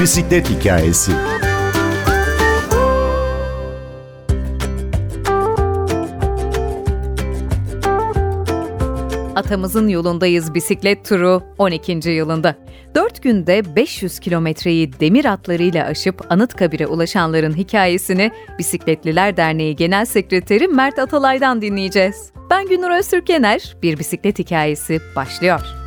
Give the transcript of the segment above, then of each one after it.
Bisiklet hikayesi. Atamızın yolundayız bisiklet turu 12. yılında. 4 günde 500 kilometreyi demir atlarıyla aşıp Anıtkabir'e ulaşanların hikayesini Bisikletliler Derneği Genel Sekreteri Mert Atalay'dan dinleyeceğiz. Ben Günür Öztürk Bir Bisiklet Hikayesi başlıyor.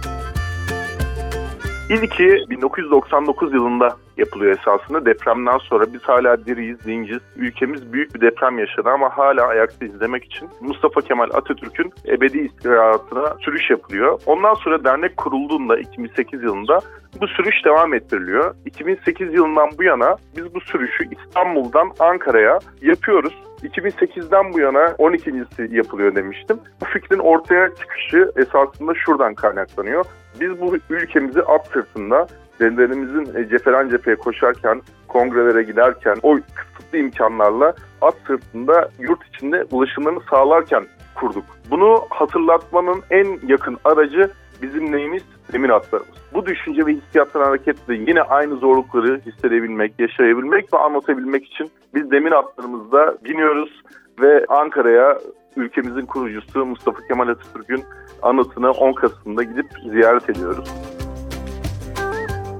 İlki 1999 yılında yapılıyor esasında. Depremden sonra biz hala diriyiz, dinciz. Ülkemiz büyük bir deprem yaşadı ama hala ayakta izlemek için Mustafa Kemal Atatürk'ün ebedi istirahatına sürüş yapılıyor. Ondan sonra dernek kurulduğunda 2008 yılında bu sürüş devam ettiriliyor. 2008 yılından bu yana biz bu sürüşü İstanbul'dan Ankara'ya yapıyoruz. 2008'den bu yana 12.si yapılıyor demiştim. Bu fikrin ortaya çıkışı esasında şuradan kaynaklanıyor. Biz bu ülkemizi at sırtında dedelerimizin e, cepheden cepheye koşarken, kongrelere giderken o kısıtlı imkanlarla at sırtında yurt içinde ulaşımlarını sağlarken kurduk. Bunu hatırlatmanın en yakın aracı bizim neyimiz? Demir atlarımız. Bu düşünce ve hissiyattan hareketle yine aynı zorlukları hissedebilmek, yaşayabilmek ve anlatabilmek için biz demir atlarımızda biniyoruz ve Ankara'ya ülkemizin kurucusu Mustafa Kemal Atatürk'ün anıtını 10 Kasım'da gidip ziyaret ediyoruz.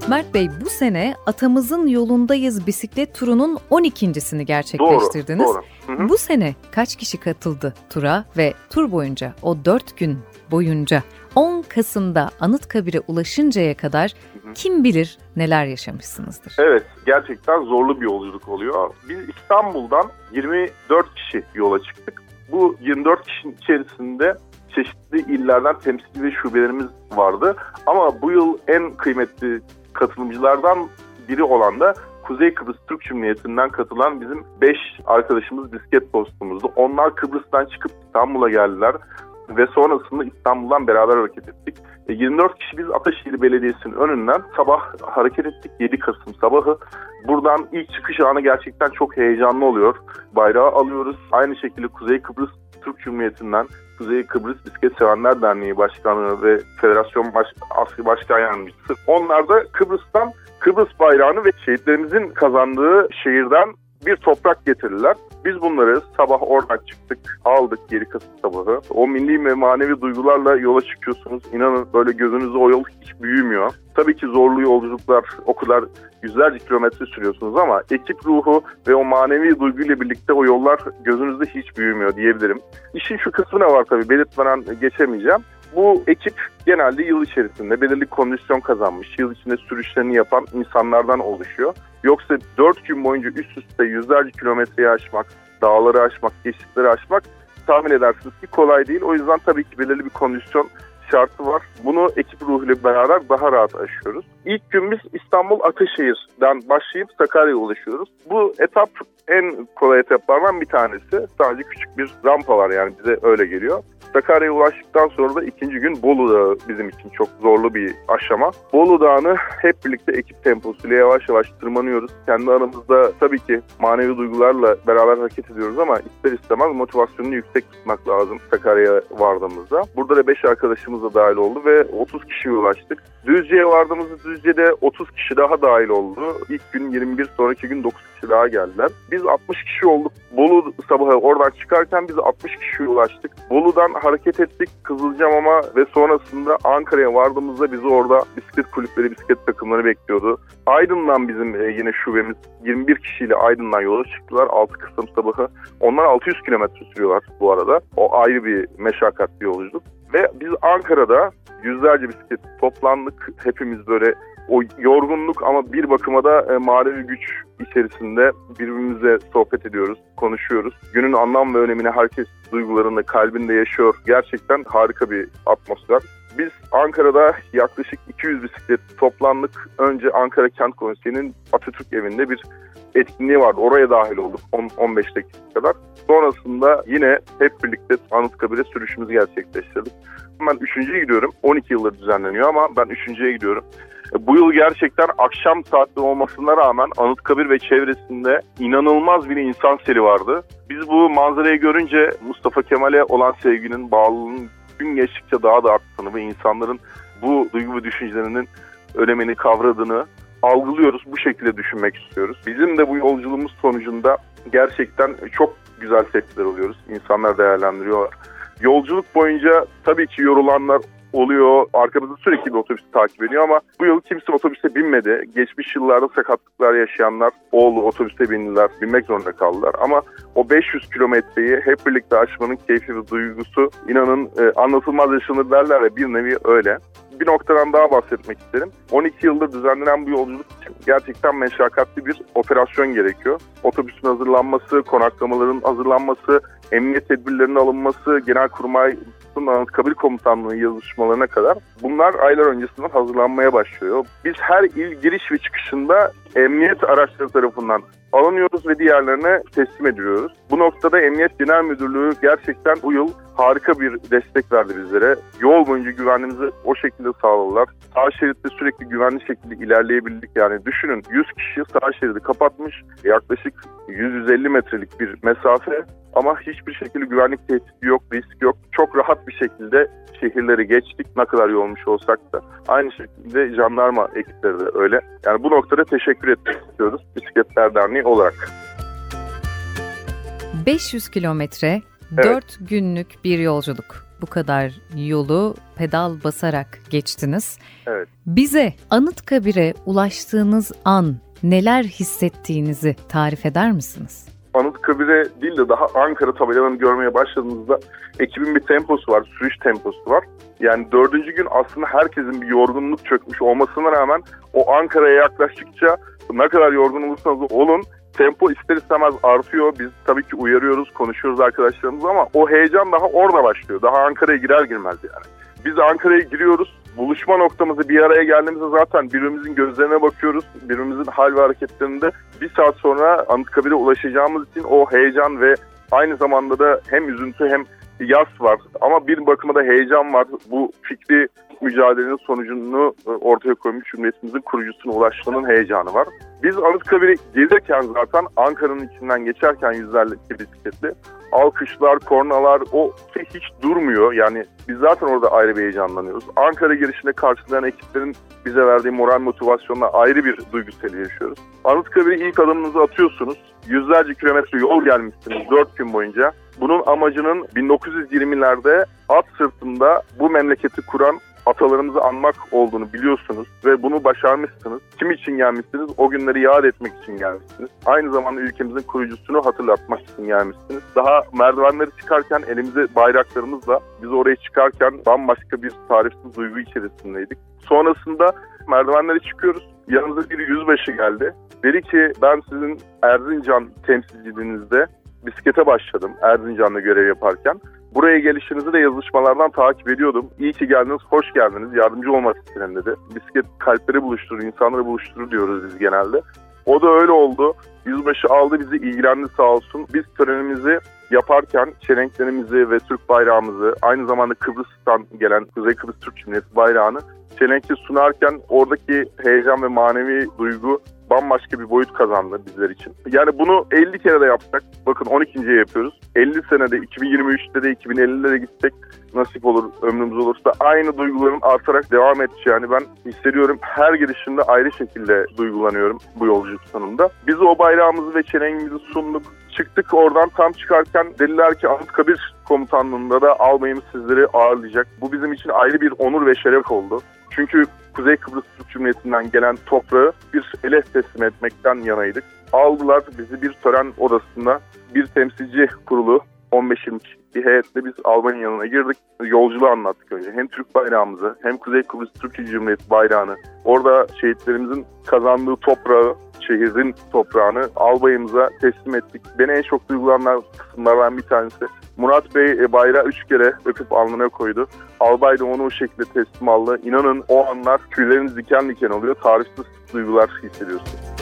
Mert Bey bu sene atamızın yolundayız bisiklet turunun 12.sini gerçekleştirdiniz. Doğru, doğru. Hı hı. Bu sene kaç kişi katıldı tura ve tur boyunca o 4 gün boyunca 10 Kasım'da Anıtkabir'e ulaşıncaya kadar kim bilir neler yaşamışsınızdır. Evet gerçekten zorlu bir yolculuk oluyor. Biz İstanbul'dan 24 kişi yola çıktık. Bu 24 kişinin içerisinde çeşitli illerden temsilci şubelerimiz vardı. Ama bu yıl en kıymetli katılımcılardan biri olan da Kuzey Kıbrıs Türk Cumhuriyeti'nden katılan bizim 5 arkadaşımız bisiklet dostumuzdu. Onlar Kıbrıs'tan çıkıp İstanbul'a geldiler ve sonrasında İstanbul'dan beraber hareket ettik. 24 e, kişi biz Ataşehir Belediyesi'nin önünden sabah hareket ettik 7 Kasım sabahı. Buradan ilk çıkış anı gerçekten çok heyecanlı oluyor. Bayrağı alıyoruz. Aynı şekilde Kuzey Kıbrıs Türk Cumhuriyeti'nden Kuzey Kıbrıs Bisiklet Sevenler Derneği Başkanı ve Federasyon Baş Asli Başkan Yardımcısı. Onlar da Kıbrıs'tan Kıbrıs bayrağını ve şehitlerimizin kazandığı şehirden bir toprak getirirler. Biz bunları sabah oradan çıktık, aldık geri Kasım sabahı. O milli ve manevi duygularla yola çıkıyorsunuz. İnanın böyle gözünüzde o yol hiç büyümüyor. Tabii ki zorlu yolculuklar, o kadar yüzlerce kilometre sürüyorsunuz ama ekip ruhu ve o manevi duyguyla birlikte o yollar gözünüzde hiç büyümüyor diyebilirim. İşin şu kısmı ne var tabii belirtmeden geçemeyeceğim. Bu ekip genelde yıl içerisinde belirli kondisyon kazanmış, yıl içinde sürüşlerini yapan insanlardan oluşuyor. Yoksa 4 gün boyunca üst üste yüzlerce kilometreyi aşmak, dağları aşmak, geçitleri aşmak tahmin edersiniz ki kolay değil. O yüzden tabii ki belirli bir kondisyon şartı var. Bunu ekip ruhuyla beraber daha rahat aşıyoruz. İlk gün biz İstanbul Ataşehir'den başlayıp Sakarya'ya ulaşıyoruz. Bu etap en kolay etaplardan bir tanesi. Sadece küçük bir rampa var yani bize öyle geliyor. Sakarya'ya ulaştıktan sonra da ikinci gün Bolu Dağı bizim için çok zorlu bir aşama. Bolu Dağı'nı hep birlikte ekip temposuyla yavaş yavaş tırmanıyoruz. Kendi aramızda tabii ki manevi duygularla beraber hareket ediyoruz ama ister istemez motivasyonunu yüksek tutmak lazım Sakarya'ya vardığımızda. Burada da 5 arkadaşımız da dahil oldu ve 30 kişiye ulaştık. Düzce'ye vardığımızda Düzce'de 30 kişi daha dahil oldu. İlk gün 21, sonraki gün 9 kişi daha geldiler. Biz 60 kişi olduk. Bolu sabahı oradan çıkarken biz 60 kişiye ulaştık. Bolu'dan hareket ettik Kızılcamam'a ve sonrasında Ankara'ya vardığımızda bizi orada bisiklet kulüpleri, bisiklet takımları bekliyordu. Aydın'dan bizim e, yine şubemiz 21 kişiyle Aydın'dan yola çıktılar 6 Kasım sabahı. Onlar 600 kilometre sürüyorlar bu arada. O ayrı bir meşakkatli yolculuk. Ve biz Ankara'da yüzlerce bisiklet toplandık. Hepimiz böyle o yorgunluk ama bir bakıma da e, manevi güç içerisinde birbirimizle sohbet ediyoruz, konuşuyoruz. Günün anlam ve önemini herkes duygularında, kalbinde yaşıyor. Gerçekten harika bir atmosfer. Biz Ankara'da yaklaşık 200 bisiklet toplandık. Önce Ankara Kent Konseyi'nin Atatürk evinde bir etkinliği vardı. Oraya dahil olduk 10-15 dakika kadar. Sonrasında yine hep birlikte Anıtkabir'e sürüşümüzü gerçekleştirdik. Ben üçüncüye gidiyorum. 12 yıldır düzenleniyor ama ben üçüncüye gidiyorum. Bu yıl gerçekten akşam saatli olmasına rağmen Anıtkabir ve çevresinde inanılmaz bir insan seli vardı. Biz bu manzarayı görünce Mustafa Kemal'e olan sevginin, bağlılığının gün geçtikçe daha da arttığını ve insanların bu duygu ve düşüncelerinin önemini kavradığını algılıyoruz. Bu şekilde düşünmek istiyoruz. Bizim de bu yolculuğumuz sonucunda gerçekten çok güzel tepkiler alıyoruz. İnsanlar değerlendiriyorlar. Yolculuk boyunca tabii ki yorulanlar oluyor. Arkamızda sürekli bir otobüs takip ediyor ama bu yıl kimse otobüse binmedi. Geçmiş yıllarda sakatlıklar yaşayanlar oldu otobüse bindiler, binmek zorunda kaldılar. Ama o 500 kilometreyi hep birlikte aşmanın keyfi ve duygusu inanın e, anlatılmaz yaşanır derler ya bir nevi öyle bir noktadan daha bahsetmek isterim. 12 yıldır düzenlenen bu yolculuk için gerçekten meşakkatli bir operasyon gerekiyor. Otobüsün hazırlanması, konaklamaların hazırlanması, emniyet tedbirlerinin alınması, genel kurmay Anıtkabir Komutanlığı yazışmalarına kadar bunlar aylar öncesinden hazırlanmaya başlıyor. Biz her il giriş ve çıkışında emniyet araçları tarafından alınıyoruz ve diğerlerine teslim ediyoruz. Bu noktada Emniyet Genel Müdürlüğü gerçekten bu yıl harika bir destek verdi bizlere. Yol boyunca güvenliğimizi o şekilde sağladılar. Sağ şeritte sürekli güvenli şekilde ilerleyebildik. Yani düşünün 100 kişi sağ şeridi kapatmış. Yaklaşık 150 metrelik bir mesafe ama hiçbir şekilde güvenlik tehdidi yok, risk yok. Çok rahat bir şekilde şehirleri geçtik ne kadar yolmuş olsak da. Aynı şekilde jandarma ekipleri de öyle. Yani bu noktada teşekkür etmek istiyoruz Bisikletler Derneği olarak. 500 kilometre, evet. 4 günlük bir yolculuk. Bu kadar yolu pedal basarak geçtiniz. Evet. Bize Anıtkabir'e ulaştığınız an neler hissettiğinizi tarif eder misiniz? Anıtkabir'e değil de daha Ankara tabelalarını görmeye başladığımızda ekibin bir temposu var, sürüş temposu var. Yani dördüncü gün aslında herkesin bir yorgunluk çökmüş olmasına rağmen o Ankara'ya yaklaştıkça ne kadar yorgun olursanız olun tempo ister istemez artıyor. Biz tabii ki uyarıyoruz, konuşuyoruz arkadaşlarımızla ama o heyecan daha orada başlıyor. Daha Ankara'ya girer girmez yani. Biz Ankara'ya giriyoruz. Buluşma noktamızı bir araya geldiğimizde zaten birbirimizin gözlerine bakıyoruz. Birbirimizin hal ve hareketlerinde bir saat sonra Anıtkabir'e ulaşacağımız için o heyecan ve aynı zamanda da hem üzüntü hem yas var ama bir bakıma da heyecan var. Bu fikri mücadelenin sonucunu e, ortaya koymuş cumhuriyetimizin kurucusuna ulaşmanın heyecanı var. Biz Anıtkabir'e gelirken zaten Ankara'nın içinden geçerken yüzlerce bisikletli alkışlar, kornalar o şey hiç durmuyor. Yani biz zaten orada ayrı bir heyecanlanıyoruz. Ankara girişinde karşılayan ekiplerin bize verdiği moral motivasyonla ayrı bir duygusel yaşıyoruz. Anıtkabir'e ilk adımınızı atıyorsunuz. Yüzlerce kilometre yol gelmişsiniz 4 gün boyunca. Bunun amacının 1920'lerde at sırtında bu memleketi kuran atalarımızı anmak olduğunu biliyorsunuz ve bunu başarmışsınız. Kim için gelmişsiniz? O günleri yad etmek için gelmişsiniz. Aynı zamanda ülkemizin kurucusunu hatırlatmak için gelmişsiniz. Daha merdivenleri çıkarken elimize bayraklarımızla biz oraya çıkarken bambaşka bir tarifsiz duygu içerisindeydik. Sonrasında merdivenleri çıkıyoruz. Yanımıza bir yüzbaşı geldi. Dedi ki ben sizin Erzincan temsilciliğinizde bisiklete başladım Erzincan'da görev yaparken. Buraya gelişinizi de yazışmalardan takip ediyordum. İyi ki geldiniz, hoş geldiniz, yardımcı olmak istedim dedi. Bisiklet kalpleri buluşturur, insanları buluşturur diyoruz biz genelde. O da öyle oldu. Yüzbaşı aldı bizi ilgilendi sağ olsun. Biz törenimizi yaparken çelenklerimizi ve Türk bayrağımızı aynı zamanda Kıbrıs'tan gelen Kuzey Kıbrıs Türk Cumhuriyeti bayrağını çelenki sunarken oradaki heyecan ve manevi duygu bambaşka bir boyut kazandı bizler için. Yani bunu 50 kere de yapsak, bakın 12. yapıyoruz. 50 senede 2023'te de 2050'de de gitsek nasip olur, ömrümüz olursa aynı duyguların artarak devam edeceğini ben hissediyorum. Her girişimde ayrı şekilde duygulanıyorum bu yolculuk sonunda. Biz o bayrağımızı ve çelengimizi sunduk. Çıktık oradan tam çıkarken dediler ki Anıtkabir komutanlığında da albayımız sizleri ağırlayacak. Bu bizim için ayrı bir onur ve şeref oldu. Çünkü Kuzey Kıbrıs Türk Cumhuriyeti'nden gelen toprağı bir ele teslim etmekten yanaydık. Aldılar bizi bir tören odasında bir temsilci kurulu 15-20 bir heyetle biz Albanya yanına girdik. Yolculuğu anlattık önce. Hem Türk bayrağımızı hem Kuzey Kıbrıs Türkiye Cumhuriyeti bayrağını. Orada şehitlerimizin kazandığı toprağı, şehrin toprağını albayımıza teslim ettik. Beni en çok duygulanlar kısımlardan bir tanesi. Murat Bey e, bayrağı üç kere öpüp alnına koydu. Albay da onu o şekilde teslim aldı. İnanın o anlar tüyleriniz diken diken oluyor. Tarihsiz duygular hissediyorsunuz.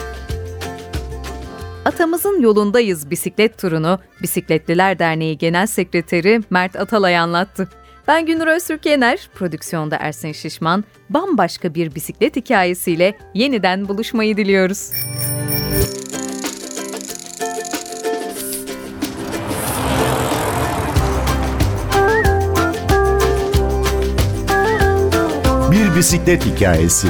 Atamızın yolundayız bisiklet turunu Bisikletliler Derneği Genel Sekreteri Mert Atalay anlattı. Ben Günür Öztürk Yener, prodüksiyonda Ersin Şişman, bambaşka bir bisiklet hikayesiyle yeniden buluşmayı diliyoruz. Bir bisiklet hikayesi.